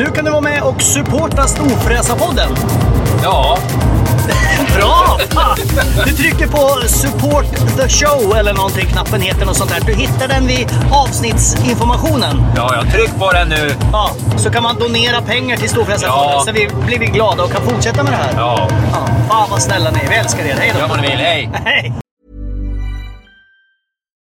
Nu kan du vara med och supporta Storfräsarpodden. Ja, Bra! Fan! Du trycker på support the show eller någonting, knappen heter något sånt där. Du hittar den vid avsnittsinformationen. ja, jag tryck på den nu. Ja, så kan man donera pengar till Storfräsarfonden Ja. så vi blir vi glada och kan fortsätta med det här. Ja, Ja, fan vad snälla ni är. Vi älskar er. Hej då! vad ni vill. Hej! Hej!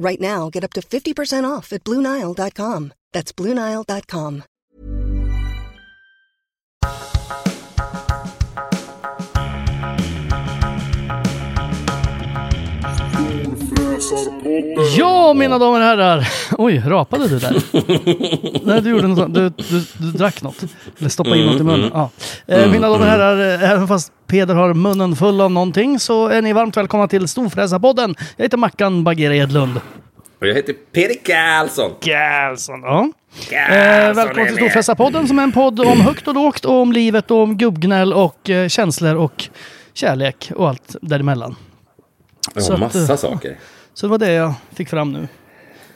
Right now, get up to 50% off at BlueNile.com. That's BlueNile.com. Ja, mina damer och herrar. Oj, rapade du där? Nej, du gjorde något. Du, du, du drack något. Eller stoppade in något i munnen. Ja. Eh, mina damer och herrar, eh, även fast Peder har munnen full av någonting så är ni varmt välkomna till Storfräsarpodden. Jag heter Mackan Bagheera Edlund. Och jag heter Peter Karlsson. Karlsson, ja. Eh, välkommen till. Storfräsarpodden som är en podd om högt och lågt och om livet och om gubbgnäll och eh, känslor och kärlek och allt däremellan. Ja, att, massa eh, saker. Så det var det jag fick fram nu.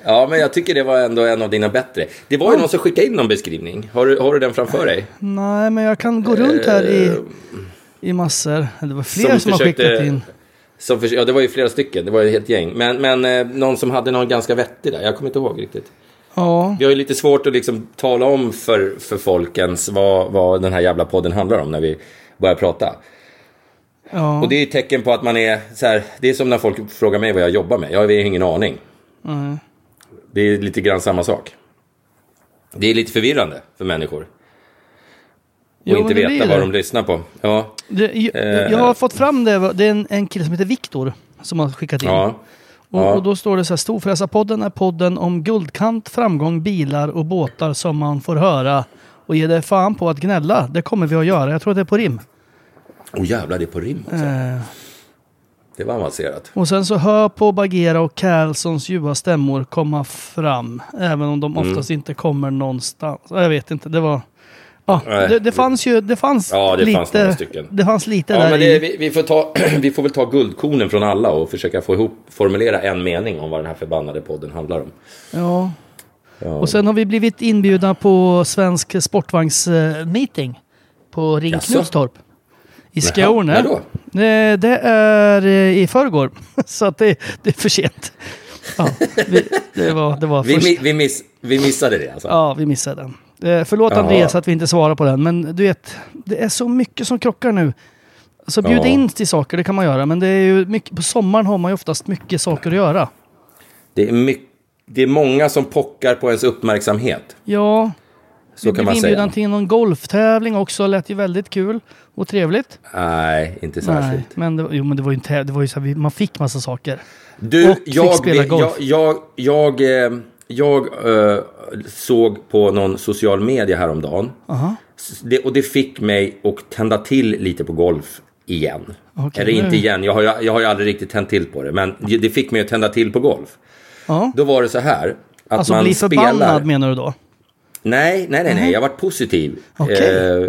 Ja, men jag tycker det var ändå en av dina bättre. Det var ju någon som skickade in någon beskrivning. Har du, har du den framför dig? Nej, men jag kan gå runt här i, i massor. Det var fler som, Som har försökte- skickat in. Som för, ja, det var ju flera stycken. Det var ju ett helt gäng. Men, men eh, någon som hade någon ganska vettig där. Jag kommer inte ihåg riktigt. Ja, Vi har ju lite svårt att liksom tala om för, för folkens vad, vad den här jävla podden handlar om när vi börjar prata. Ja. Och det är ett tecken på att man är så här. Det är som när folk frågar mig vad jag jobbar med. Jag har ingen aning. Det är lite grann samma sak. Det är lite förvirrande för människor. Och Jo, inte veta vad de lyssnar på. Ja, Det, jag, Eh. jag har fått fram det. Det är en, en kille som heter Viktor som har skickat in. ja. Och, ja. och då står det så här, Storfräsarpodden är podden om guldkant, framgång, bilar och båtar som man får höra och ge dig fan på att gnälla. Det kommer vi att göra. Jag tror det är på rim. Oh jävlar, det är på rim också. Eh, Det var avancerat. och sen så hör på Bagheera och Carlsons ljuva stämmor komma fram. Även om de Mm. oftast inte kommer någonstans. Ja, Jag vet inte, det var... Ja, Nej. det, det fanns ju, det fanns Ja, det lite, fanns några stycken. det fanns lite Ja, där men det, vi, vi, får ta, vi får väl ta guldkornen från alla och försöka få ihop, formulera en mening om vad den här förbannade podden handlar om. Ja. Ja. Och sen har vi blivit inbjudna på svensk sportvagnsmeeting på Ring? Knutstorp. I Jaha, Skåne. när då? Det, är eh, i förrgår. Så att det, det är för sent. Ja, vi, det var, det var Vi, vi, miss, vi missade det alltså. Ja, vi missade den. Eh, förlåt Jaha. Andreas att vi inte svarar på den, men du vet, det är så mycket som krockar nu. Så bjud Ja. in till saker, det kan man göra, men det är ju mycket, på sommaren har man ju oftast mycket saker att göra. Det, är mycket, det är många som pockar på ens uppmärksamhet. Ja, Så vi kan man inbjudan säga. till någon golftävling också, lät ju väldigt kul och trevligt. Nej, inte Nej, särskilt. men det, jo, men det var ju inte, det var ju så här, man fick massa saker. Du, Och fick jag, spela jag, golf. jag, jag, jag, jag eh, såg på någon social media häromdagen. Aha. Det, och det fick mig att tända till lite på golf igen. Okej, Eller inte igen, jag har, jag har ju aldrig riktigt tänt till på det. Men det fick mig att tända till på golf. Ja. Då var det så här. Att Alltså man bli förbannad spelar... menar du då? Nej, nej, nej, nej. Jag har varit positiv. Okej. Eh,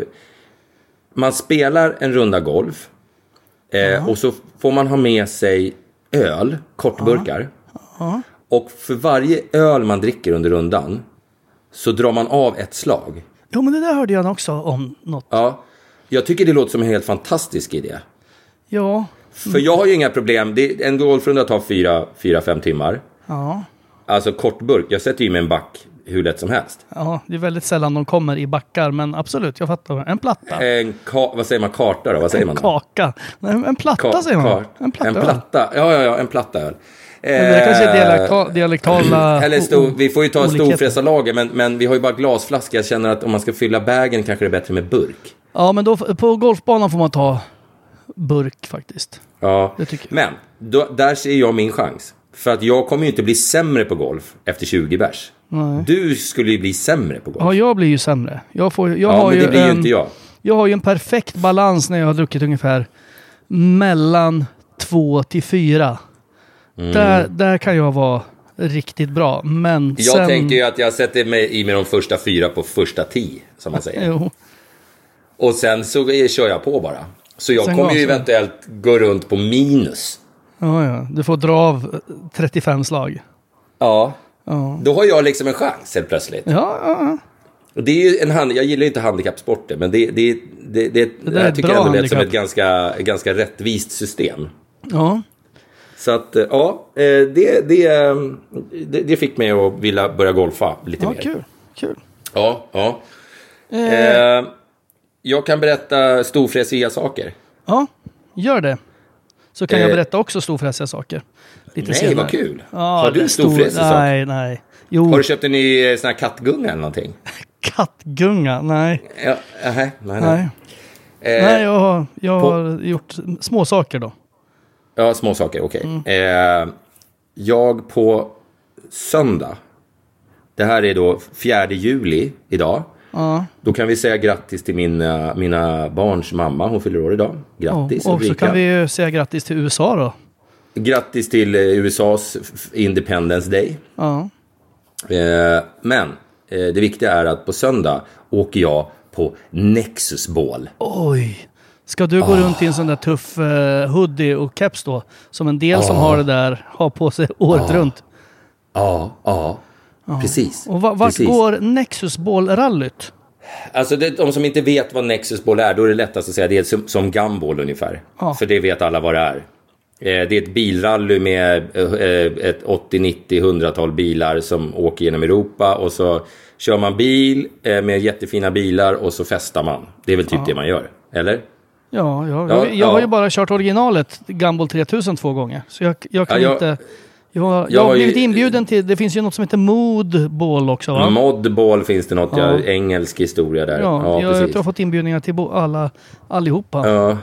man spelar en runda golf. Eh, och så får man ha med sig öl, kortburkar. Och för varje öl man dricker under rundan så drar man av ett slag. Jo, men det där hörde jag också om något. Ja, jag tycker det låter som en helt fantastisk idé. Ja. För jag har ju inga problem. Det, en golfrunda tar fyra, fyra, fem timmar. Ja. Alltså kortburk, jag sätter ju mig en back hur lätt som helst. Ja, det är väldigt sällan de kommer i backar, men absolut, jag fattar. En platta. En vad säger man, karta då? Vad säger man? då? Kaka. Nej, en platta Ka- säger man. En platta. En platta, ja, ja, ja, en platta öl. Men det kanske är Eh, dialekta, dialektala... Eller stor, vi får ju ta storfräsarlager, men, men vi har ju bara glasflaska. Jag känner att om man ska fylla bagen kanske det är bättre med burk. Ja, men då, på golfbanan får man ta burk faktiskt. Ja, Det tycker jag. men då, där ser jag min chans. För att jag kommer ju inte bli sämre på golf efter 20 bärs. Du skulle ju bli sämre på golf. Ja, jag blir ju sämre. Jag, får, jag Ja, har men ju det blir ju en, inte jag. Jag har ju en perfekt balans när jag har druckit ungefär mellan två till fyra. Där, där kan jag vara riktigt bra. Men Mm. Jag sen... tänker ju att jag sätter mig i med de första fyra på första tio, som man säger. Och sen så kör jag på bara. Så jag Sen kommer ju eventuellt gå runt på minus. Ja, ja. Du får dra av eh, 35 slag. Ja. Ja, Då har jag liksom en chans helt plötsligt. ja, ja. Och det är en hand, jag gillar ju inte handikappsporter, men det, det, det, det, det, här tycker jag ändå lät som ett ganska, ganska rättvist system. ja. Så att, eh, ja, eh, det, det, eh, det, det fick mig att vilja börja golfa lite ja mer. kul. kul. Ja, ja. Eh, jag kan berätta storfräsiga saker. Ja, gör det. Så kan jag Eh, berätta också storfräsiga saker. Lite Nej, senare. vad kul. Ja, Har du storfräsig? Nej, nej. Jo, Har du köpt en ny eh, sån här kattgunga eller någonting? kattgunga. Nej. Ja, nej, nej. nej. Eh, nej jag, har, jag på- har gjort små saker då. Ja, små saker, okej. Mm. Eh, jag på söndag, det här är då 4 juli idag. Ja. Då kan vi säga grattis till mina, mina barns mamma, hon fyller år idag. Grattis och och så Ulrika. kan vi ju säga grattis till USA då. Grattis till eh, USAs Independence Day. Ja. Eh, men eh, det viktiga är att på söndag åker jag på Nexus Ball. Oj. Ska du gå Ah. runt i en sån där tuff hoodie och keps då? Som en del som har det där har på sig året runt. Ja, ja, precis. Och va, vart precis. går Nexus Ball-rallyt? Alltså det, de som inte vet vad Nexus Ball är, då är det lättast att säga det är som, som Gumball ungefär. För det vet alla vad det är. Eh, det är ett bilrally med eh, ett 80, 90, 100-tal bilar som åker genom Europa och så kör man bil eh, med jättefina bilar och så festar man. Det är väl typ det man gör, eller? Ja, jag, Ja, jag, jag har ja. ju bara kört originalet Gumball 3000 två gånger. Så jag, jag kan Ja, inte... Jag, jag, har blivit inbjuden till... Det finns ju något som heter Mood Ball också va? Modball finns det något, Ja. ja. engelsk historia där. Ja, Ja, jag, jag tror jag har fått inbjudningar till alla, allihopa. Ja,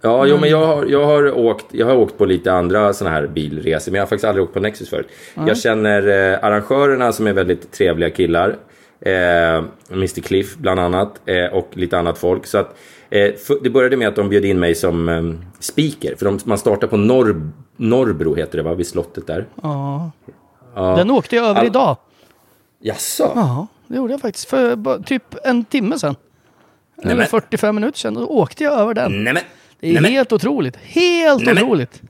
ja jo, men jag har, jag, har åkt, jag har åkt på lite andra sådana här bilresor, men jag har faktiskt aldrig åkt på Nexus förut. Jag känner eh, arrangörerna som är väldigt trevliga killar. Eh, Mr Cliff bland annat eh, och lite annat folk. Så att, eh, det började med att de bjöd in mig som eh, speaker. För de, man startar på Norr, Norrbro, heter det va, vid slottet där. Ja. Ja. Den åkte jag över All- idag. Jaså? Ja, det gjorde jag faktiskt. För bara typ en timme sedan. Eller men- 45 minuter sedan. Då åkte jag över den. Nämen! Det är Nämen. helt otroligt. Helt Nej, men- otroligt.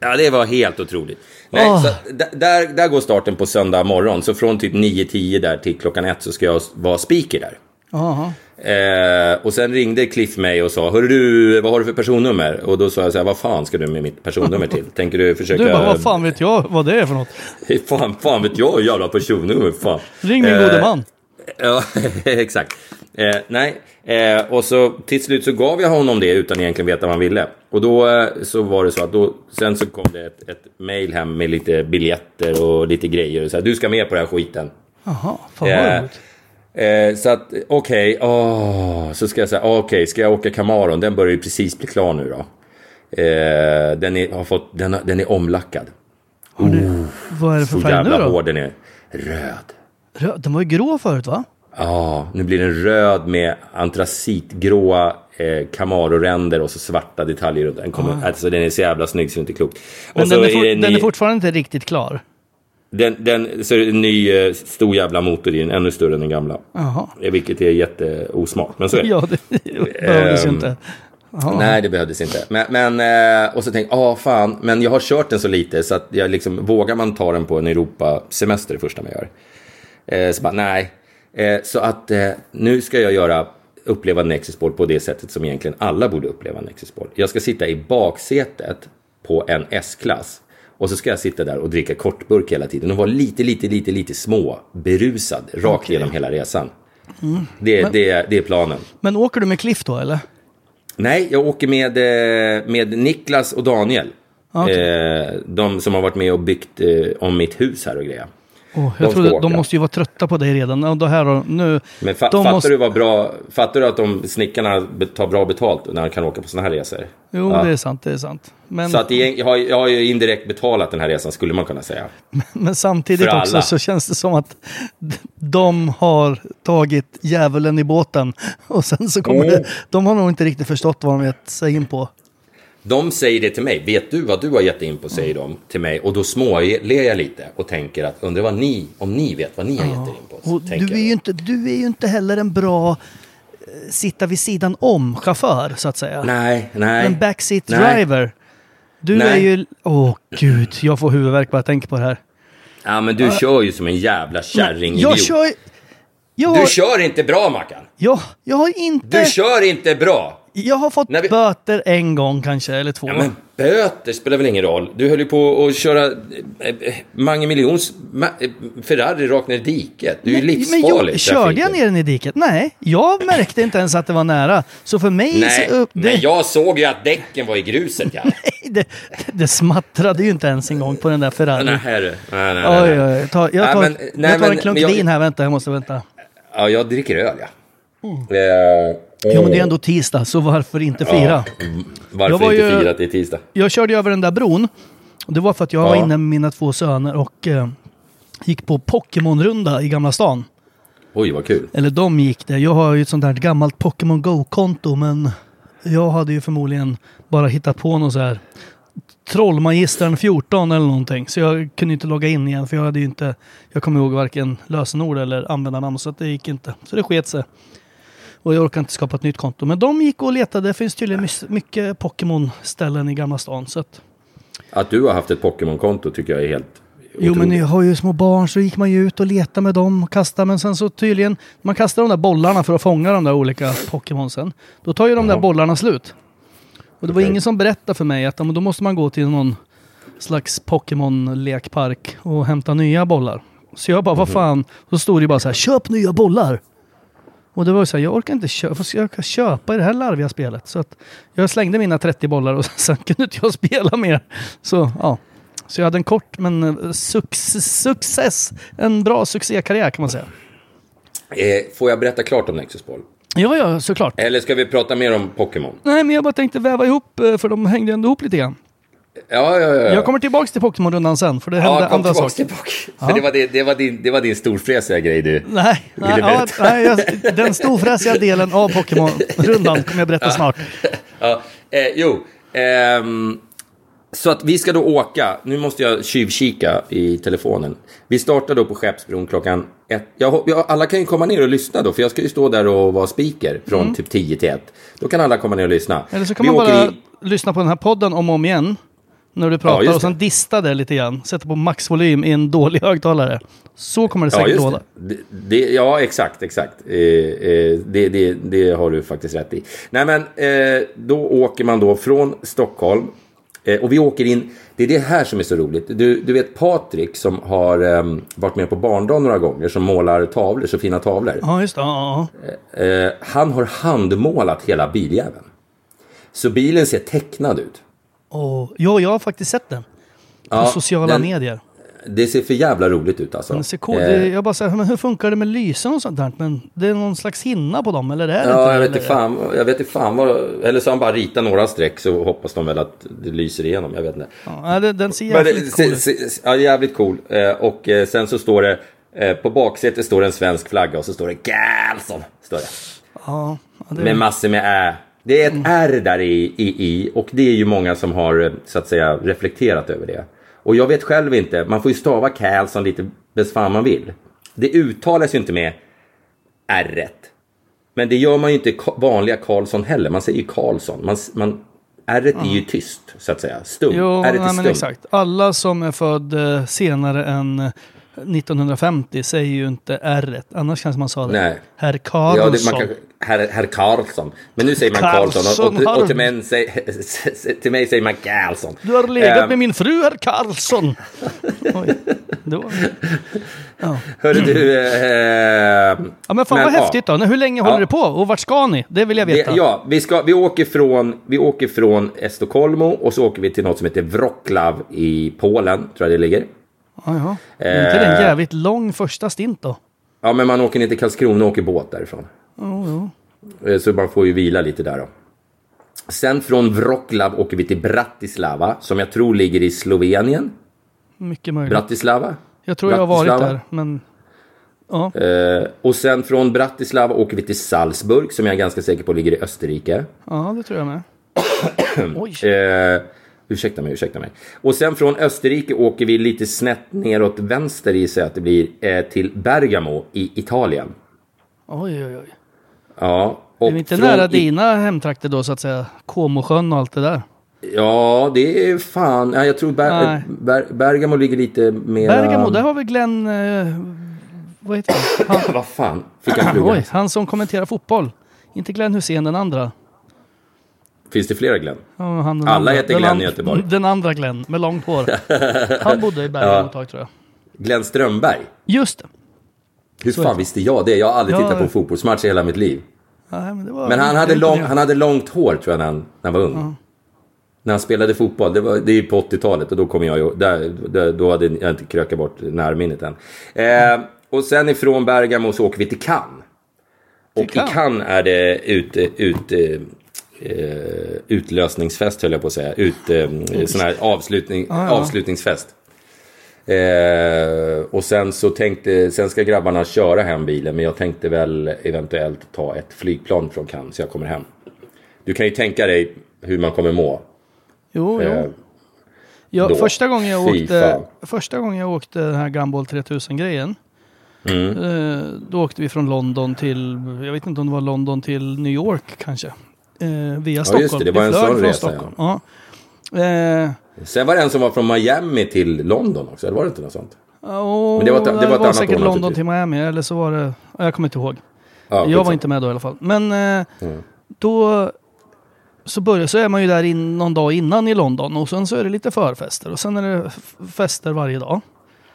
Ja, det var helt otroligt. Nej, Åh. så där, där går starten på söndag morgon. Så från typ 9-10 där till klockan ett så ska jag vara speaker där. Jaha. Eh, och sen ringde Cliff mig och sa, hörru du, vad har du för personnummer? Och då sa jag så här, vad fan ska du med mitt personnummer till? Tänker du försöka... Du bara, vad fan vet jag vad det är för något? fan, fan vet jag, jävla personnummer, fan. Ring min Eh, gode man. Ja, exakt. Eh, nej, eh, och så till slut så gav jag honom det utan egentligen veta vad han ville. Och då eh, så var det så att då, sen så kom det ett, ett mail hem med lite biljetter och lite grejer. Och så här, du ska med på den här skiten. Jaha, fan vad Eh. Eh, så att, okej, åh, så ska jag säga, okej, ska jag åka Camaron? Den börjar ju precis bli klar nu då. Eh, den, är, har fått, den, har- den är omlackad. Vad är det för Så färg nu jävla då? hård den är. Röd. Röd. Den var ju grå förut va? Ja, nu blir den röd med antracitgråa eh, Camaro-ränder och så svarta detaljer. runt. Den, kommer, alltså, den är så jävla snygg så det är inte klokt. Men den är, for, det den ny- är fortfarande inte riktigt klar. den, den, så är det en ny eh, stor jävla motor i den, ännu större än den gamla. Jaha. Eh, Vilket är jätteosmart, men så är det. Ja, det behövdes ju Ehm, inte. Jaha. Nej, det behövdes inte. Men, men eh, och så tänkte jag, ah fan, men jag har kört den så lite så att jag liksom, vågar man ta den på en Europa-semester det första man gör? Eh, så bara, nej. Eh, så att eh, nu ska jag göra uppleva Nexusboll på det sättet som egentligen alla borde uppleva Nexusboll. Jag ska sitta i baksätet på en S-klass och så ska jag sitta där och dricka kortburk hela tiden och vara lite, lite, lite, lite små berusad rakt Okej. genom hela resan. Det, det, är- det är planen. Men åker du med Cliff då eller? Nej, jag åker med, eh, med Niklas och Daniel. Okej. Eh, de som har varit med och byggt eh, om mitt hus här och grejer. Oh, De jag ska trodde, de måste ju vara trötta på dig redan. Ja, det här och nu. Men fa- de fattar, måste- du vad bra, fattar du att de snickarna tar bra betalt när de kan åka på sådana här resor? Jo, Ja. det är sant, det är sant. Men, Så att jag har, jag har ju indirekt betalat den här resan skulle man kunna säga. men samtidigt för också så känns det som att de har tagit djävulen i båten. Och sen så kommer Mm. det, de har nog inte riktigt förstått vad de gett sig in på. De säger det till mig. Vet du vad du har gett in på, säger de till mig. Och då småler jag lite och tänker att undrar vad ni, om ni vet vad ni har gett er in på. Och du, är ju inte, du är ju inte heller en bra eh, sitta vid sidan om chaufför, så att säga. Nej, nej. En backseat Nej. driver. Du Nej. är ju... Åh gud, jag får huvudvärk bara jag tänker på det här. Ja, men du kör ju som en jävla kärring Jag kör... Jag, Du kör inte bra, Mackan. jag, jag har inte... Du kör inte bra. Jag har fått vi- böter en gång kanske, eller två. Ja, men böter spelar väl ingen roll. Du höll ju på att köra eh, eh, Mange Miljons ma- eh, Ferrari rakt ner i diket. Du är ju livsfarlig jag, körde jag ner den i diket? Nej, jag märkte inte ens att det var nära. Så för mig... Nej, så, det, men jag såg ju att däcken var i gruset. Ja. det, det smattrade ju inte ens en gång på den där Ferrari. nej, nej, nej, nej, Oj, nej. oj, ta, jag Nej, tar, men- nej, jag tar en klunk men jag- vin här, vänta, jag måste vänta. Ja, jag dricker öl, ja. Eh, Jo, men det är ändå tisdag, så varför inte fira? Varför Jag var inte ju- fira att det är tisdag? Jag körde över den där bron. Och det var för att jag var Ja. inne med mina två söner och eh, gick på Pokémon-runda i Gamla stan. Oj, vad kul. Eller de gick det. Jag har ju ett sånt där gammalt Pokémon Go-konto men jag hade ju förmodligen bara hittat på något så här Trollmagistern 14 eller någonting. Så jag kunde inte logga in igen för jag hade ju inte, jag kommer ihåg varken lösenord eller användarnamn så att det gick inte. Så det sket sig. Och jag orkar inte skapa ett nytt konto. Men de gick och letade. Det finns tydligen mycket Pokémon-ställen i Gamla stan. Så att, Att du har haft ett Pokémon-konto tycker jag är helt jo men otroligt. jag har ju små barn så gick man ju ut och letade med dem och kastade. Men sen så tydligen, man kastar de där bollarna för att fånga de där olika Pokémonsen. Då tar ju de där Jaha. bollarna bollarna slut. Och det var ingen som berättade för mig att då måste man gå till någon slags Pokémon-lekpark och hämta nya bollar. Så jag bara, vad Mhm. fan? Så stod det bara så här, köp nya bollar! Och det var så här, jag orkar inte köpa, jag köpa i det här larviga spelet? Så att jag slängde mina 30 bollar och sen kunde inte jag spela mer. Så ja. Så jag hade en kort men eh, suc- success, en bra succékarriär kan man säga. Eh, får jag berätta klart om Nexus Ball? Ja, ja, såklart. Eller ska vi prata mer om Pokémon? Nej, men jag bara tänkte väva ihop, eh, för de hängde ändå ihop lite grann. Ja, ja, ja. ja. Jag kommer tillbaks till Pokémon-rundan sen, för det hände Ja, andra tillbaka saker. till Pokémon. För det var, det, det, var din, det var din storfräsiga grej du. Nej, Vill nej, du ja, nej jag, den storfräsiga delen av Pokémon-rundan kommer jag berätta snart. Ja, eh, jo. ehm, så att vi ska då åka. Nu måste jag tjuvkika i telefonen. Vi startar då på Skeppsbron klockan ett. Jag, hop- ja, alla kan ju komma ner och lyssna då, för jag ska ju stå där och vara speaker från typ 10 till 1. Då kan alla komma ner och lyssna. Mm. Eller så kan vi man bara i- lyssna på den här podden om och om igen. När du Ja, pratar just och sen dista det lite grann. Sätta på maxvolym i en dålig högtalare. Så kommer det Ja, säkert just låta. det. Det, det. Ja, exakt, exakt. Eh, eh, det, det, har du faktiskt rätt i. Nej, men eh, då åker man då från Stockholm. Eh, och vi åker in, det är det här som är så roligt. Du, du vet Patrik som har eh, varit med på barndagen några gånger, som målar tavlor, så fina tavlor. Ja, just det. Ja, ja. Eh, han har handmålat hela biljäveln. Så bilen ser tecknad ut. Och, jo, jag har faktiskt sett den. På Ja, sociala den- medier. Det ser för jävla roligt ut alltså. Den ser cool. Eh, det, jag bara säger, men hur funkar det med lysen och sånt där? Men det är någon slags hinna på dem, eller är det inte Ja, det, jag vet inte fan, jag vet inte fan vad, eller så har han bara ritat några streck så hoppas de väl att det lyser igenom, jag vet inte. Ja, det, den ser Men det, jävligt cool se, ut. se, ja, jävligt cool. Eh, och eh, sen så står det, eh, på baksätet står det en svensk flagga och så står det Galson. Står det. Ja, ja, det, Med massor med ä. Det är ett R där i, i, i och det är ju många som har eh, så att säga reflekterat över det. Och jag vet själv inte, man får ju stava Carlson lite bäst fan man vill. Det uttalas ju inte med R. Men det gör man ju inte i vanliga Karlsson heller, man säger ju Karlsson. Man, man, R är ju tyst så att säga, stum. Jo, R är nej, men stum. exakt. Alla som är född eh, senare än 1950 säger ju inte R. Annars kanske man sa det. Nej. Herr Ja, Karlsson. det, man kan, herr, herr Karlsson. Men nu säger man Karlsson och, och, och, till, mig, säger- till mig säger man Karlsson. Du har legat Ehm, med min fru, herr Karlsson. Oj. Det var... Hörru du... Eh, Ja men fan Men, vad ja. häftigt då. Hur länge håller Ja. det på? Och vart ska ni? Det vill jag vi, veta. ja, vi, ska, vi, åker från, vi åker från Estocolmo och så åker vi till något som heter Wroclaw i Polen, tror jag det ligger. Ja, ja. Är inte det en Eh. jävligt lång första stint då? Ja, men man åker ner till Karlskrona och åker båt därifrån. Eh, Så man får ju vila lite där då. Sen från Wroclaw åker vi till Bratislava, som jag tror ligger i Slovenien. Mycket möjligt. Bratislava? jag tror jag har varit Bratislava. där, men... Ja. Eh, och sen från Bratislava åker vi till Salzburg, som jag är ganska säker på ligger i Österrike. ja, det tror jag med. Oj. Eh, ursäkta mig, ursäkta mig. Och sen från Österrike åker vi lite snett neråt vänster gissar jag att det blir, eh, till Bergamo i Italien. Oj, oj, oj. Ja. Och Är vi inte nära I- dina hemtrakter då, så att säga? Comosjön och allt det där? Ja, det är fan. Ja, jag tror Ber- Nej. Ber- Bergamo ligger lite mer... Bergamo, där har vi Glenn... Eh, vad heter han? han Vad fan, fick jag plugga? oj, han som kommenterar fotboll. Inte Glenn Hussein, den andra. Finns det flera Glenn? Ja, han, Alla andra. heter Glenn i Göteborg. Den andra Glenn, med långt hår. Han bodde i Bergamo Ja. ett tag tror jag. Glenn Strömberg? Just det. Hur Så fan visste jag det? Jag har aldrig Ja. tittat på fotbollsmatch i hela mitt liv. Nej, men Men han hade, lång, han hade långt hår tror jag när han, när han var ung. När han spelade fotboll, det, var, det är på 80-talet och då kommer jag ju, där, där, då hade jag inte krökat bort närminnet än. Eh, och sen ifrån Bergamo så åker vi till Cannes. Och i Cannes? Cannes är det ut, ut, eh, utlösningsfest höll jag på att säga. Ut, eh, sån här avslutning, ja. avslutningsfest. Eh, och sen så tänkte, sen ska grabbarna köra hem bilen men jag tänkte väl eventuellt ta ett flygplan från Cannes så jag kommer hem. Du kan ju tänka dig hur man kommer må. Jo, Eh, jo. Ja, första, gången jag Fy åkte, fan. första gången jag åkte den här Gumball 3000-grejen. Mm. Eh, då åkte vi från London till, jag vet inte om det var London till New York kanske. Eh, via Stockholm. just det, det var en sån resa, Stockholm. Ja. Eh, Sen var det en som var från Miami till London också, eller var det inte något sånt? och Men det var ett- det var ett annat säkert år London naturligtvis. till Miami, eller så var det, ja, jag kommer inte ihåg. Ja, jag var skitsamma. inte med då i alla fall. Men eh, Mm. då så, börjar, så är man ju där in, någon dag innan i London och sen så är det lite förfester och sen är det fester varje dag.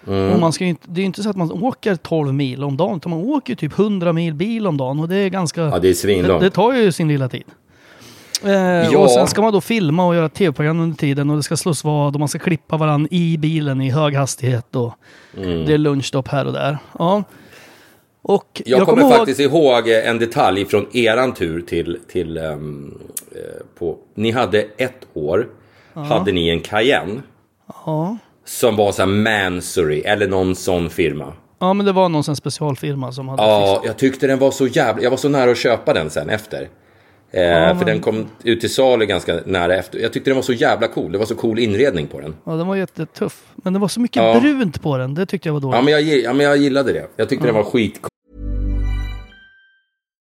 Mm. Och man ska inte, det är ju inte så att man åker 12 mil om dagen utan man åker typ 100 mil bil om dagen och det är ganska... Ja, det är det, det tar ju sin lilla tid. Eh, Ja. Och sen ska man då filma och göra tv-program under tiden och det ska slås vad och man ska klippa varandra i bilen i hög hastighet och Mm. det är lunchstopp här och där. Ja. Och Jag, kommer ihåg- faktiskt ihåg en detalj från eran tur till, till eh, på, ni hade ett år, hade ni en Cayenne. Ja. Som var så här Mansory eller någon sån firma. Ja, men det var någon sån specialfirma som hade Ja, jag tyckte den var så jävla... Jag var så nära att köpa den sen efter. Eh, För den kom ut till salu ganska nära efter. Jag tyckte den var så jävla cool. Det var så cool inredning på den. Ja, den var jättetuff. Men det var så mycket Ja. brunt på den. Det tyckte jag var dåligt. Ja, men jag, ja, men jag gillade det. Jag tyckte den var skit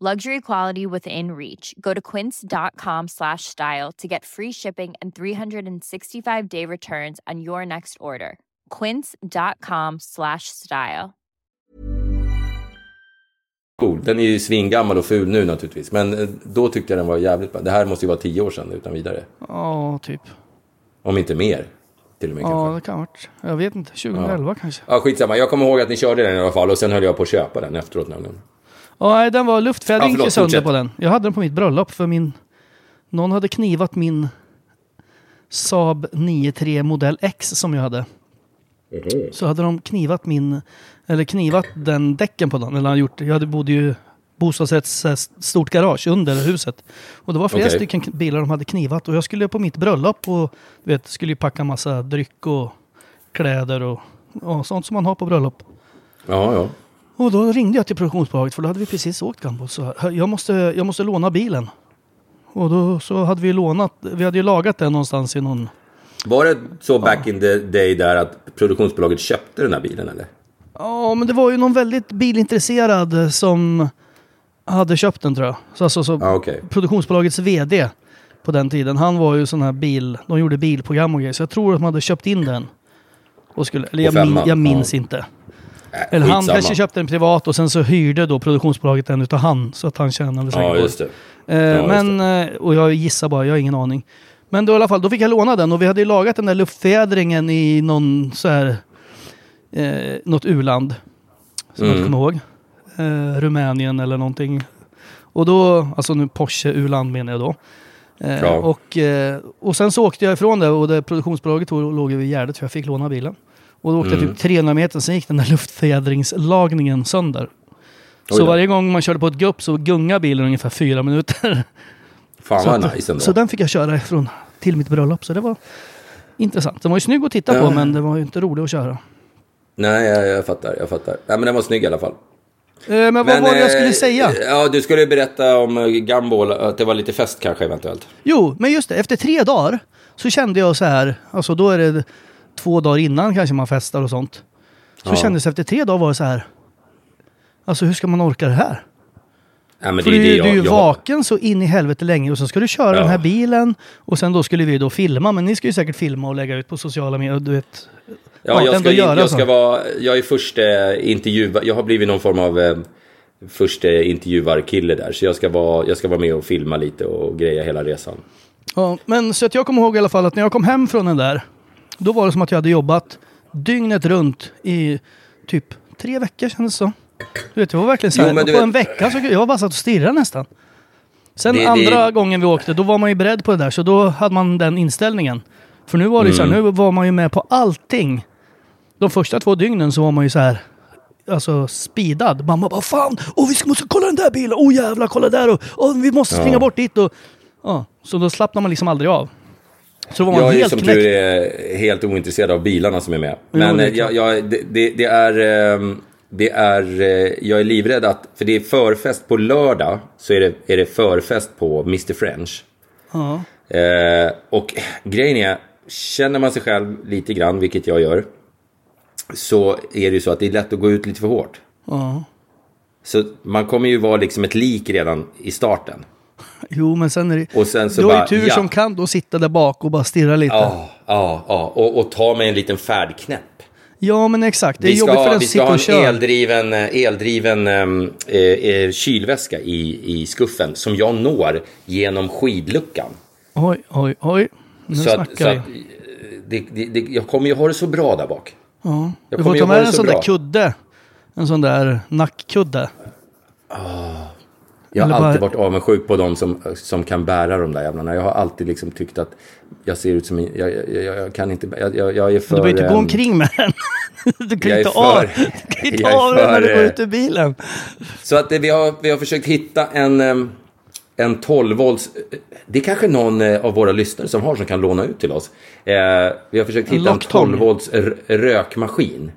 Luxury quality within reach. Go to quince.com slash style to get free shipping and 365 day returns on your next order. Quince.com slash style. Cool. Den är ju svingammal och ful nu naturligtvis. Men eh, då tyckte jag den var jävligt bra. Det här måste ju vara tio år sedan utan vidare. Ja, typ. Om inte mer. Till och med Ja, kanske. det kan ha varit. Jag vet inte. 2011 kanske. Ja, skitsamma. Jag kommer ihåg att ni körde den i alla fall och sen höll jag på att köpa den efteråt nämligen. Ja, nej, den var luftfjädring Ja, förlåt, sönder fortsätt. på den. Jag hade den på mitt bröllop för min... Någon hade knivat min Saab 9-3 modell X som jag hade. Så hade de knivat min... Eller knivat den däcken på den. Eller gjort, jag hade bodde ju bostadsrätts stort garage under huset. Och det var flera Okej. stycken bilar de hade knivat. Och jag skulle på mitt bröllop och vet, skulle ju packa massa dryck och kläder och, och sånt som man har på bröllop. Ja, ja. Och då ringde jag till produktionsbolaget för då hade vi precis åkt Gambo. Så jag måste, jag måste låna bilen. Och då så hade vi lånat, vi hade ju lagat den någonstans i någon... Var det så back in the day där att produktionsbolaget köpte den här bilen eller? Ja, men det var ju någon väldigt bilintresserad som hade köpt den tror jag. Så alltså, så Ja, okej. produktionsbolagets VD på den tiden, han var ju sån här bil, de gjorde bilprogram och grejer. Så jag tror att de hade köpt in den. Och skulle, eller jag, På femman, min, jag minns ja. inte. Äh, Eller han skitsamma. kanske köpte den privat och sen så hyrde då produktionsbolaget den utav han. Så att han tjänade säkert Ja, det. just det. Eh, Ja, just men, eh, och jag gissar bara, jag har ingen aning. Men då i alla fall, då fick jag låna den och vi hade ju lagat den där luftfjädringen i någon så här, eh, något u-land. Som jag Mm. inte kommer ihåg. Eh, Rumänien eller någonting. Och då, alltså nu Porsche u-land menar jag då. Eh, Ja. och, eh, och sen så åkte jag ifrån det och det produktionsbolaget tog- låg ju vid Gärdet för jag fick låna bilen. Och då åkte Mm. jag typ 300 meter, sen gick den där luftfjädringslagningen sönder. Oj Så varje gång man körde på ett gupp så gungade bilen ungefär fyra minuter. Fan så, vad att- nice ändå. så den fick jag köra ifrån till mitt bröllop. Så det var intressant. Den var ju snygg att titta på Ja. men det var ju inte rolig att köra. Nej, jag, jag fattar. Jag fattar. Nej, men den var snygg i alla fall. Eh, men vad var det jag skulle eh, säga? Ja, du skulle berätta om eh, Gumball, att det var lite fest kanske eventuellt. Jo, men just det. Efter tre dagar så kände jag så här. Alltså då är det två dagar innan kanske man festar och sånt. Så Ja. kändes det efter tre dagar var det så här. Alltså hur ska man orka det här? Nej, men För det du, är det du är jag, ju jag, vaken så in i helvete länge och så ska du köra Ja. den här bilen och sen då skulle vi då filma. Men ni ska ju säkert filma och lägga ut på sociala medier. Du vet. Ja, Ja, jag, ska, göra jag ska vara, jag är första intervjuar, jag har blivit någon form av eh, första intervjuarkille där. Så jag ska, vara, jag ska vara med och filma lite och greja hela resan. Ja, men så att jag kommer ihåg i alla fall att när jag kom hem från den där. Då var det som att jag hade jobbat dygnet runt i typ tre veckor kändes det som. Du vet, det var verkligen så Jo, här. du på vet- en vecka så jag bara satt och stirrade nästan. Sen Det- det- andra gången vi åkte, då var man ju beredd på det där. Så då hade man den inställningen. För nu var det ju så här, Mm. nu var man ju med på allting. De första två dygnen så var man ju så här. Alltså speedad. Mamma bara fan, åh vi måste kolla den där bilen, åh jävlar kolla där och åh, vi måste springa Ja. bort dit och... Ja, så då slappnar man liksom aldrig av. Så var man Jag är helt som knäckt. tur är helt ointresserad av bilarna som är med. Jo, Men det är eh, jag, jag, det, det, det är... ehm, Det är, eh, jag är livrädd att, för det är förfest på lördag, så är det, är det förfest på Mr French. Ja. Eh, och grejen är, känner man sig själv lite grann, vilket jag gör, så är det ju så att det är lätt att gå ut lite för hårt. ja. Så man kommer ju vara liksom ett lik redan i starten. Jo, men sen är det... Och sen så du har bara, ju tur ja. som kan då sitta där bak och bara stirra lite. Ja, Ja, ja, ja. Och, och ta med en liten färdknäpp. men exakt. Det är Vi ska, jobbigt för ha, den vi som ska ha sitter och en kör. eldriven, eh, eldriven ehm, eh, eh, kylväska i, i skuffen som jag når genom skidluckan. Oj, oj, oj. Nu så att, snackar så vi. att eh, det, det, det, jag kommer ju ha det så bra där bak. Ja. Du får ta ha med en så sån bra. där kudde. En sån där nackkudde. Jag har Eller bara- alltid varit avundsjuk på de som, som kan bära de där jävlarna. Jag har alltid liksom tyckt att jag ser ut som... en- Jag, jag, jag, jag kan inte... Jag, jag, jag är för... Du behöver inte gå ehm, omkring med den. Du kan inte av, du kan inte av den när du går eh, ut ur bilen. Så att eh, vi har, vi har försökt hitta en, en 12 volts... Det är kanske någon eh, av våra lyssnare som har som kan låna ut till oss. Eh, vi har försökt En hitta en locktång. 12 volts rökmaskin.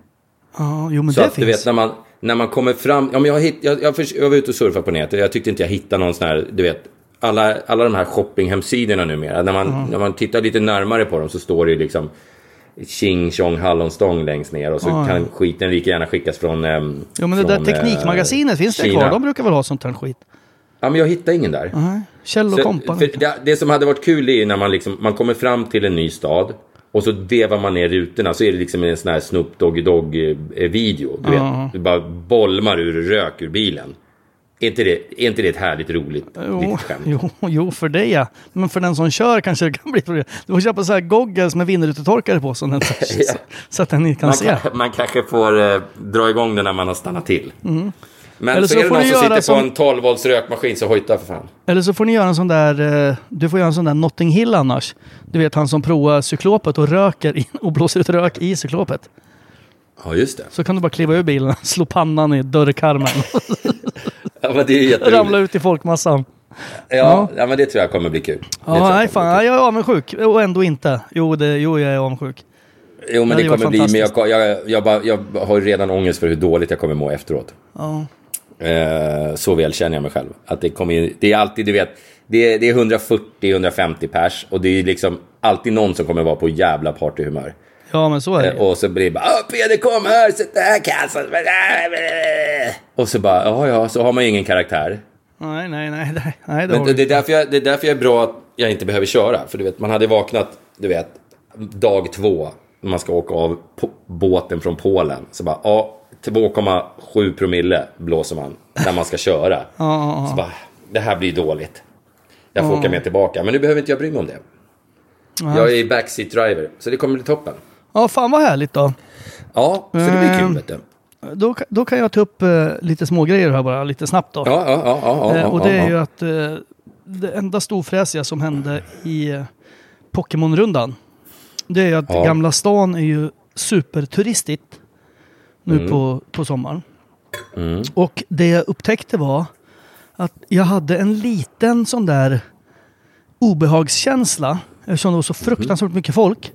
Ja, jo men Så det att finns. du vet när man, när man kommer fram, ja, men jag, hitt, jag, jag, jag var ute och surfade på nätet jag tyckte inte jag hittade någon sån här, du vet, alla, alla de här shoppinghemsidorna numera, när man, när man tittar lite närmare på dem så står det ju liksom Ching Chong Hallonstång längst ner och så ja. kan skiten lika gärna skickas från um, Jo men det där Teknikmagasinet, finns det kvar? De brukar väl ha sånt här skit? Ja men jag hittar ingen där. Nej. Kjell och för det, det som hade varit kul är när man, liksom, man kommer fram till en ny stad och så vevar man ner rutorna så är det liksom en sån här Snoop Doggy Dogg eh, video. Du vet, du bara bolmar ur rök ur bilen. Är inte det, är inte det ett härligt roligt Jo, litet skämt? jo, jo, för det ja. Men för den som kör kanske det kan bli problem. Du får köpa så här goggles med vindrutetorkare på så, den, Ja. så att den inte kan Man, se. kan, man kanske får eh, dra igång den när man har stannat till. Mm. Men Eller så, så är det någon som sitter göra på som- en 12 volts rökmaskin så hojta för fan. Eller så får ni göra en sån där, eh, du får göra en sån där Notting Hill annars. Du vet han som provar cyklopet och röker in, och blåser ut rök i cyklopet. Ja just det. Så kan du bara kliva ur bilen, slå pannan i dörrkarmen Ja, men det är jätteroligt. ramla ut i folkmassan. Ja, ja, men det tror jag kommer bli kul. Ja, jag nej fan, jag är avundsjuk. Och ändå inte. Jo, det, jo jag är avundsjuk. Jo, men Ja, det det kommer bli, men jag, jag, jag, bara, jag har ju redan ångest för hur dåligt jag kommer må efteråt. Ja. Eh, så väl känner jag mig själv. Att det, kommer, det är alltid, du vet, det är, det är 140-150 pers och det är liksom alltid någon som kommer vara på jävla partyhumör. Ja, men så är det. Eh, och så blir det bara, "Åh, Peder kom här, sätt det här kassan. Och så bara, ja ja, så har man ju ingen karaktär. Nej, nej, nej. nej, nej det Men det, det, är därför jag, det är därför jag är bra att jag inte behöver köra. För du vet, man hade vaknat, du vet, dag två. När man ska åka av båten från Polen. Så bara, ja, 2,7 promille blåser man när man ska köra. Så bara, det här blir dåligt. Jag får åka med tillbaka. Men nu behöver inte jag bry mig om det. Jag är backseat driver, så det kommer bli toppen. Ja, fan vad härligt då. Ja, så det blir Ehm, kul vet du. Då, då kan jag ta upp eh, lite smågrejer här bara, lite snabbt då. Ja, ja, ja, ja, Eh, och det är ju att eh, det enda storfräsiga som hände i eh, Pokémon-rundan. Det är ju att. Gamla stan är ju superturistigt nu Mm. på, på sommaren. Mm. Och det jag upptäckte var att jag hade en liten sån där obehagskänsla eftersom det var så fruktansvärt mycket folk.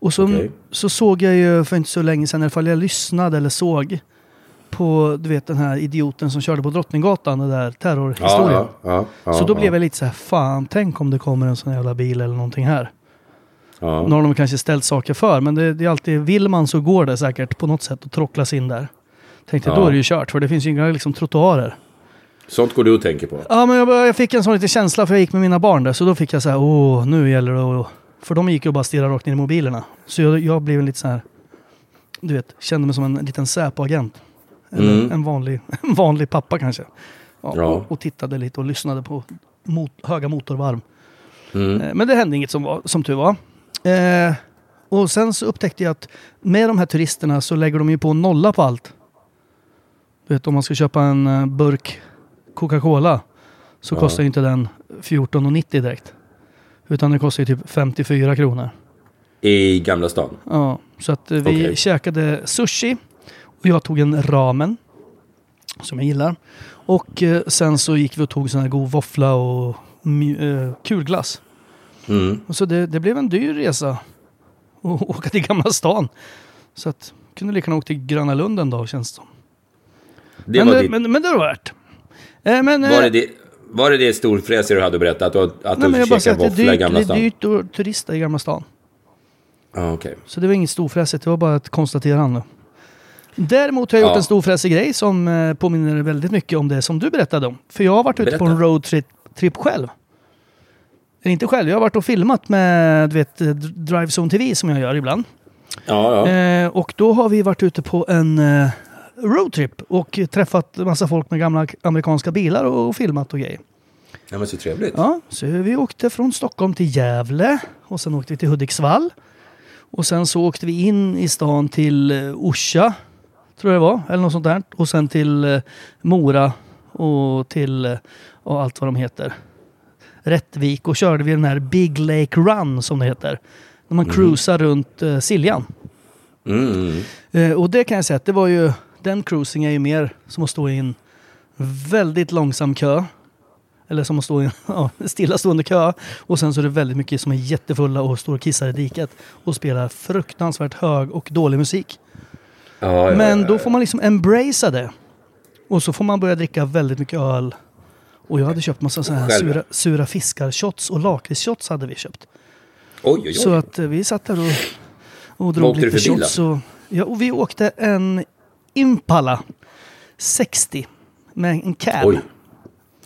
Och så, Okej. så såg jag ju för inte så länge sedan, i alla fall jag lyssnade eller såg på du vet den här idioten som körde på Drottninggatan, den där terrorhistorien. Ja, ja, ja, så då blev jag lite så här, fan tänk om det kommer en sån jävla bil eller någonting här. Ja. Nu har de kanske ställt saker för, men det, det är alltid, vill man så går det säkert på något sätt att tråcklas in där. Tänkte Ja. då är det ju kört, för det finns ju inga liksom, trottoarer. Sånt går du och tänker på. Ja, men jag, jag fick en sån liten känsla för jag gick med mina barn där. Så då fick jag så här, åh, nu gäller det att... För de gick ju bara stirrade rakt ner i mobilerna. Så jag, jag blev lite så här, du vet, kände mig som en liten Säpo-agent. Eller Mm. en, vanlig, en vanlig pappa kanske. Ja, Ja. Och, och tittade lite och lyssnade på mot, höga motorvarv. Mm. Eh, Men det hände inget som, var, som tur var. Eh, och sen så upptäckte jag att med de här turisterna så lägger de ju på nolla på allt. Du vet om man ska köpa en eh, burk Coca-Cola så Ja. kostar ju inte den 14,90 direkt. Utan den kostar ju typ 54 kronor. I Gamla stan. Ja, så att eh, vi Okej. käkade sushi och jag tog en ramen som jag gillar. Och eh, sen så gick vi och tog sån här god våffla och kulglass. Mm. Och så det, det blev en dyr resa att åka till Gamla stan. Så att kunde lika gärna åka till Gröna Lund en dag känns det som. Det men, det, ditt, men, men det var värt. Eh, men, var, eh, det, var det det storfräsiga du hade berättat? Att att nej, du käkade är i Gamla det är stan? dyrt att turista i Gamla stan. Ja, okej. Så det var inget storfräsigt, det var bara ett konstaterande. Däremot har jag gjort Ja. en storfräsig grej som eh, påminner väldigt mycket om det som du berättade om. För jag har varit ute på en roadtrip trip själv. Inte själv, jag har varit och filmat med du vet, eh, Drive Zone TV som jag gör ibland. Ja, ja. Eh, och då har vi varit ute på en eh, roadtrip och träffat massa folk med gamla amerikanska bilar och, och filmat och grejer. ja, men så trevligt. Ja, så vi åkte från Stockholm till Gävle och sen åkte vi till Hudiksvall. Och sen så åkte vi in i stan till eh, Orsa, tror jag det var, eller något sånt där. Och sen till eh, Mora och till och allt vad de heter. Rättvik och körde vi den här Big Lake Run som det heter. När man cruisar runt eh, Siljan. Mm. Eh, och det kan jag säga att det var ju, den cruising är ju mer som att stå i en väldigt långsam kö. Eller som att stå i en ja, stillastående kö. Och sen så är det väldigt mycket som är jättefulla och står och kissar i diket. Och spelar fruktansvärt hög och dålig musik. Ja, ja, Men då får man liksom embracea det. Och så får man börja dricka väldigt mycket öl. Och jag hade köpt massa sådana här Själv, sura, sura fiskar-shots och lakritsshots hade vi köpt. Oj, oj, oj. Så att eh, vi satt där och, och drog åkte du lite för bil shots. Och, ja, och vi åkte en Impala 60 med en cab. Oj.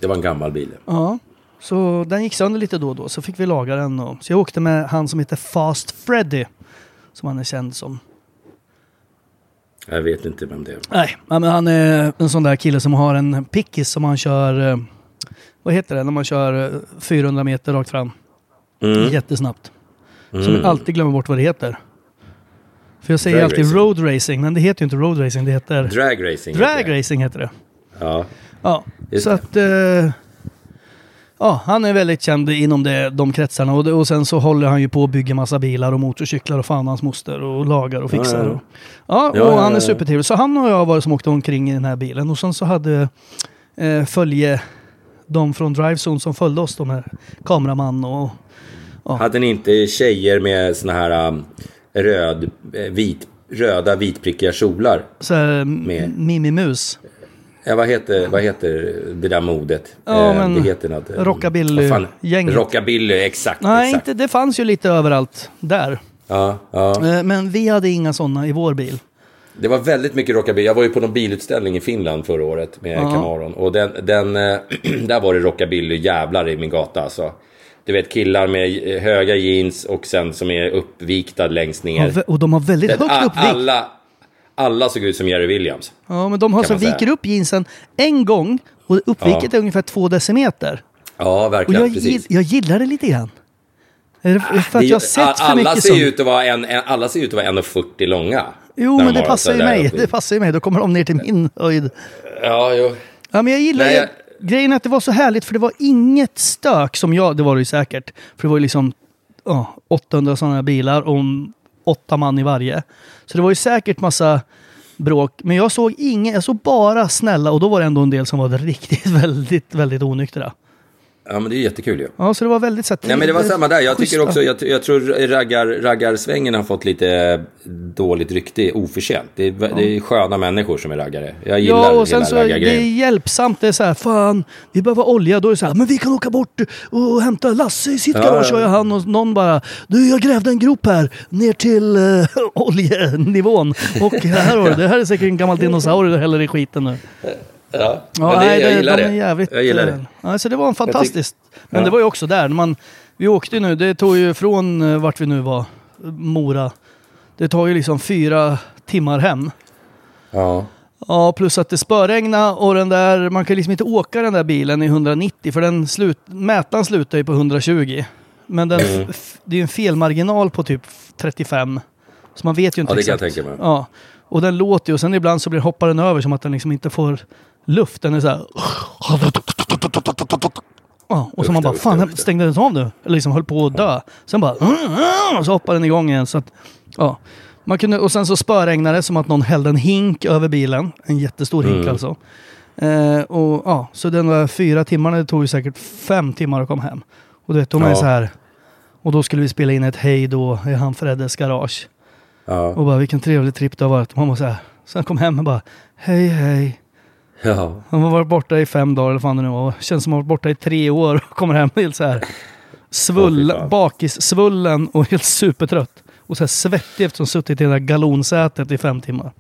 Det var en gammal bil. Ja. Så den gick sönder lite då och då. Så fick vi laga den. Och, så jag åkte med han som heter Fast Freddy. Som han är känd som. Jag vet inte vem det är. Nej, ja, men han är en sån där kille som har en pickis som han kör... eh, Vad heter det? När man kör eh, 400 meter rakt fram. Mm. Jättesnabbt. Som jag alltid glömmer bort vad det heter. För jag säger Drag alltid racing. road racing, men det heter ju inte road racing. Det heter... Drag racing. Drag heter racing heter det. Ja. Ja, Just så det. att... Eh, ja, han är väldigt känd inom det, de kretsarna. Och, och sen så håller han ju på att bygga massa bilar och motorcyklar och fan hans moster och lagar och fixar. Ja. Och, ja, Ja, och ja, han är supertrevlig. Så han och jag var det som åkte omkring i den här bilen. Och sen så hade eh, följe de från Drivezone som följde oss, de här kameraman och... Hade ni inte tjejer med såna här um, röd, eh, vit, röda vitprickiga kjolar? Så här, Med. Mimi Mus. Ja, vad, heter, vad heter det där modet? Ja, Eh, det heter något. eh, rockabilly- vad fan? gänget. Rockabilly, exakt. Nej, exakt. inte, det fanns ju lite överallt där. Ja, ja. Eh, Men vi hade inga sådana i vår bil. Det var väldigt mycket rockabilly. Jag var ju på någon bilutställning i Finland förra året med Camaron. Och den, den, eh, där var det rockabilly jävlar i min gata alltså. Du vet killar med eh, höga jeans och sen som är uppvikta längst Ja, ner. vä- Och de har väldigt Det- högt uppvikt. alla, alla såg ut som Jerry Williams. Ja, men de har så säga. viker upp jeansen en gång och uppviket är ungefär två decimeter. Ja, Och verkligen. jag, precis. jag gillar det lite grann. Är det för att jag har sett för alla mycket ser sånt? ut att vara en, en, alla ser ut att vara 1,40 långa. Jo, men de det passar ju mig. Det passar ju mig. Då kommer de ner till min höjd. Ja, jo. Ja, men jag gillar Nej, jag- Grejen att det var så härligt för det var inget stök som jag, det var det ju säkert. För det var ju liksom ja, 800 sådana bilar och åtta man i varje. Så det var ju säkert massa bråk. Men jag såg ingen, jag såg bara snälla och då var det ändå en del som var riktigt väldigt, väldigt onyktra. Ja, men det är jättekul ju. Ja, så det var väldigt här, Nej men det var samma där. Jag tycker också, jag, jag tror raggar, raggarsvängen har fått lite dåligt rykte oförtjänt. Det är, det är sköna människor som är raggare. Jag gillar Ja, och sen hela så är det är hjälpsamt. Det är så här, fan, vi behöver olja. Då är det så här, men vi kan åka bort och hämta Lasse i sitt Ja, garage. ja. Och han och någon bara, du jag grävde en grop här ner till uh, oljenivån. Och här har det här är säkert en gammal dinosaurie du häller i skiten nu. Ja, Ja, det, nej, jag gillar de det. är jävligt, jag gillar eh, det. Ja, så det var en fantastiskt. Men ja. det var ju också där, man, vi åkte ju nu, det tog ju från eh, vart vi nu var, Mora. Det tar ju liksom fyra timmar hem. Ja. Ja, plus att det spöregna och den där, man kan liksom inte åka den där bilen i 190 för den slut, mätaren slutar ju på 120. Men den, Mm. det är ju en felmarginal på typ 35. Så man vet ju inte Ja, det kan jag exakt. tänka mig. Ja. Och den låter ju och sen ibland så blir hoppar den över som att den liksom inte får luft. Den är så här... Ja, och så man bara, fan stängde den av nu? Eller liksom höll på att dö. Sen bara, så hoppar den igång igen. Så att, ja. man kunde, och sen så spöregnade det som att någon hällde en hink över bilen. En jättestor hink Mm. alltså. Eh, och, ja, så den var fyra timmar, det tog ju säkert fem timmar att komma hem. Och du vet, de är Ja. så här. Och då skulle vi spela in ett hej då i han Freddes garage. Ja. Och bara vilken trevlig tripp det har varit. Man var så här. Sen kom hem och bara hej hej. Ja. Han har varit borta i fem dagar eller vad fan det nu var. Känns som att han varit borta i tre år och kommer hem helt så här. Svull, fan. bakissvullen och helt supertrött. Och så här svettig eftersom suttit i det där galonsätet i fem timmar.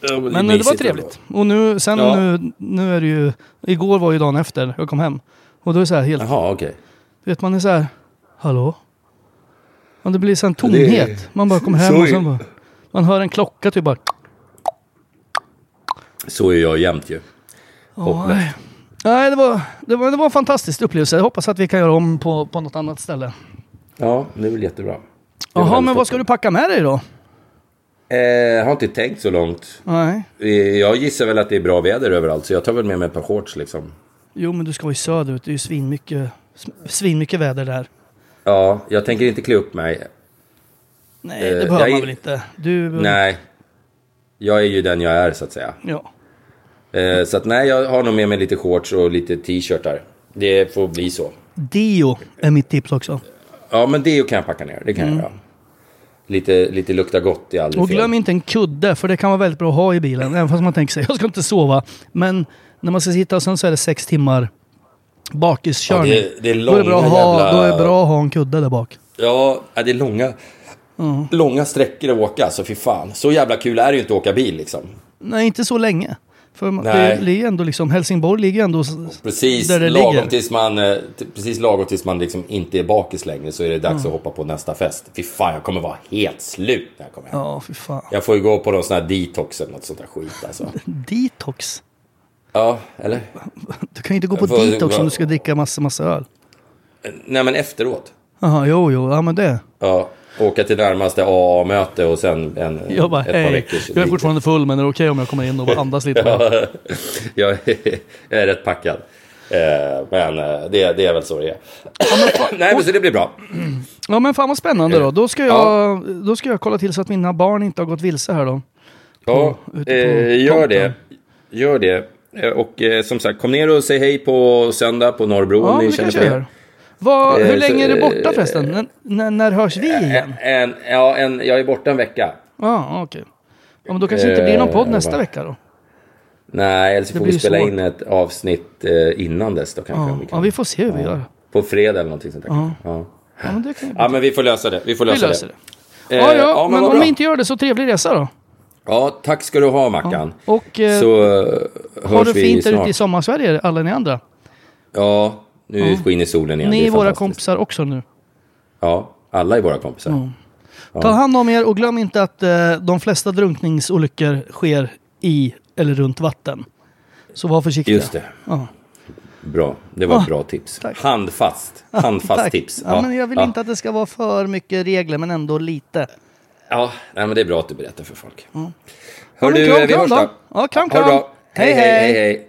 Ja, Men eh, det var trevligt. Och nu, sen Ja. nu, nu är det ju... Igår var ju dagen efter jag kom hem. Och då är det så här helt... ändå. Jaha, okej. Du vet man är så här. Hallå? Ja, det blir så en tomhet. Man bara kommer hem och sen bara... Man hör en klocka typ bara... Så är jag jämt ju. Hopplöst. nej. Det var, det, var, det var en fantastisk upplevelse. Jag hoppas att vi kan göra om på, på något annat ställe. Ja, det är väl jättebra. Jaha, men vad ska du packa med dig då? Eh, jag har inte tänkt så långt. Nej. Eh, Jag gissar väl att det är bra väder överallt, så jag tar väl med mig ett par shorts liksom. Jo, men du ska vara i söderut. Det är ju svinmycket, svinmycket väder där. Ja, jag tänker inte klä upp mig. Nej, det Eh, behöver är- man väl inte. Du... Nej. Jag är ju den jag är, så att säga. Ja. Eh, så att nej, jag har nog med mig lite shorts och lite t-shirtar. Det får bli så. Dio är mitt tips också. Ja, men det kan jag packa ner. Det kan jag göra. Lite, lite lukta gott är aldrig Mm. Och fel. glöm inte en kudde, för det kan vara väldigt bra att ha i bilen. Även fast man tänker sig, jag ska inte sova. Men när man ska sitta och sen så är det sex timmar bakiskörning. Ja, det- det är då, är det bra att långa ha, jävla- då är det bra att ha en kudde där bak. Ja, det är långa, långa sträckor att åka. Så fy fan. Så jävla kul är det ju inte att åka bil liksom. Nej, inte så länge. För Nej. det ligger ändå liksom, Helsingborg ligger ändå Precis där det lagom, ligger. tills man, eh, precis lagom tills man liksom inte är bakis längre så är det dags att hoppa på nästa fest. Fy fan, jag kommer vara helt slut när jag kommer hem. Ja, fy fan. Jag får ju gå på någon sån här detox eller något sånt där skit alltså. Detox. Ja, eller? Du kan ju inte gå på får- detox om du ska dricka massa, massa öl. Nej, men efteråt. Jaha, jo, jo, ja men det. Ja, åka till närmaste AA-möte och sen en, Jag bara, ett par hej, veckors jag är fortfarande full men är det okej om jag kommer in och bara andas lite? jag, är- jag är rätt packad. Eh, men eh, det, det är väl så det är. Nej, men så det blir bra. Ja men fan vad spännande då. Då ska, jag, då ska jag kolla till så att mina barn inte har gått vilse här då. Ja, på eh, gör det. Gör det. Eh, Och eh, som sagt, kom ner och säg hej på söndag på Norrbron. Ja, Ni men det känner jag det. Vad, Eh, hur länge är det borta eh, förresten? När, när, när hörs vi igen? En, ja, en, jag är borta en vecka. Ja, okej. Ja, men då kanske det inte blir någon podd Eh, nästa va? vecka då? Nej, eller så Det får vi spela svårt. in ett avsnitt eh, innan dess då kanske. Ja, vi kan. ja, vi får se hur vi gör. På fredag eller någonting sånt där. Ja. Ja. Ja, men det kan ju ja, men vi får lösa det. Vi får vi lösa löser det. det. Ja, Eh, ja, men vad om vi inte gör det så trevlig resa då. Ja, tack ska du ha Mackan. Och eh, Så eh, ha hörs det vi fint där snart. ute i sommarsverige, alla ni andra. Ja, nu Ja. skiner solen igen. Ni Det är våra kompisar också nu. Ja, alla är våra kompisar. Ta hand om er och glöm inte att eh, de flesta drunkningsolyckor sker i eller runt vatten. Så var försiktiga. Just det. Ja. Bra, det var ett bra tips. tack. Handfast. Handfast tips. Ja, men jag vill ja. inte att det ska vara för mycket regler, men ändå lite. Ja, nej, men det är bra att du berättar för folk. Ja, Hör du, kram, vi kram hörs då. då. Ja, kram, Ha det kram. bra. Hej, hej, hej, hej. hej.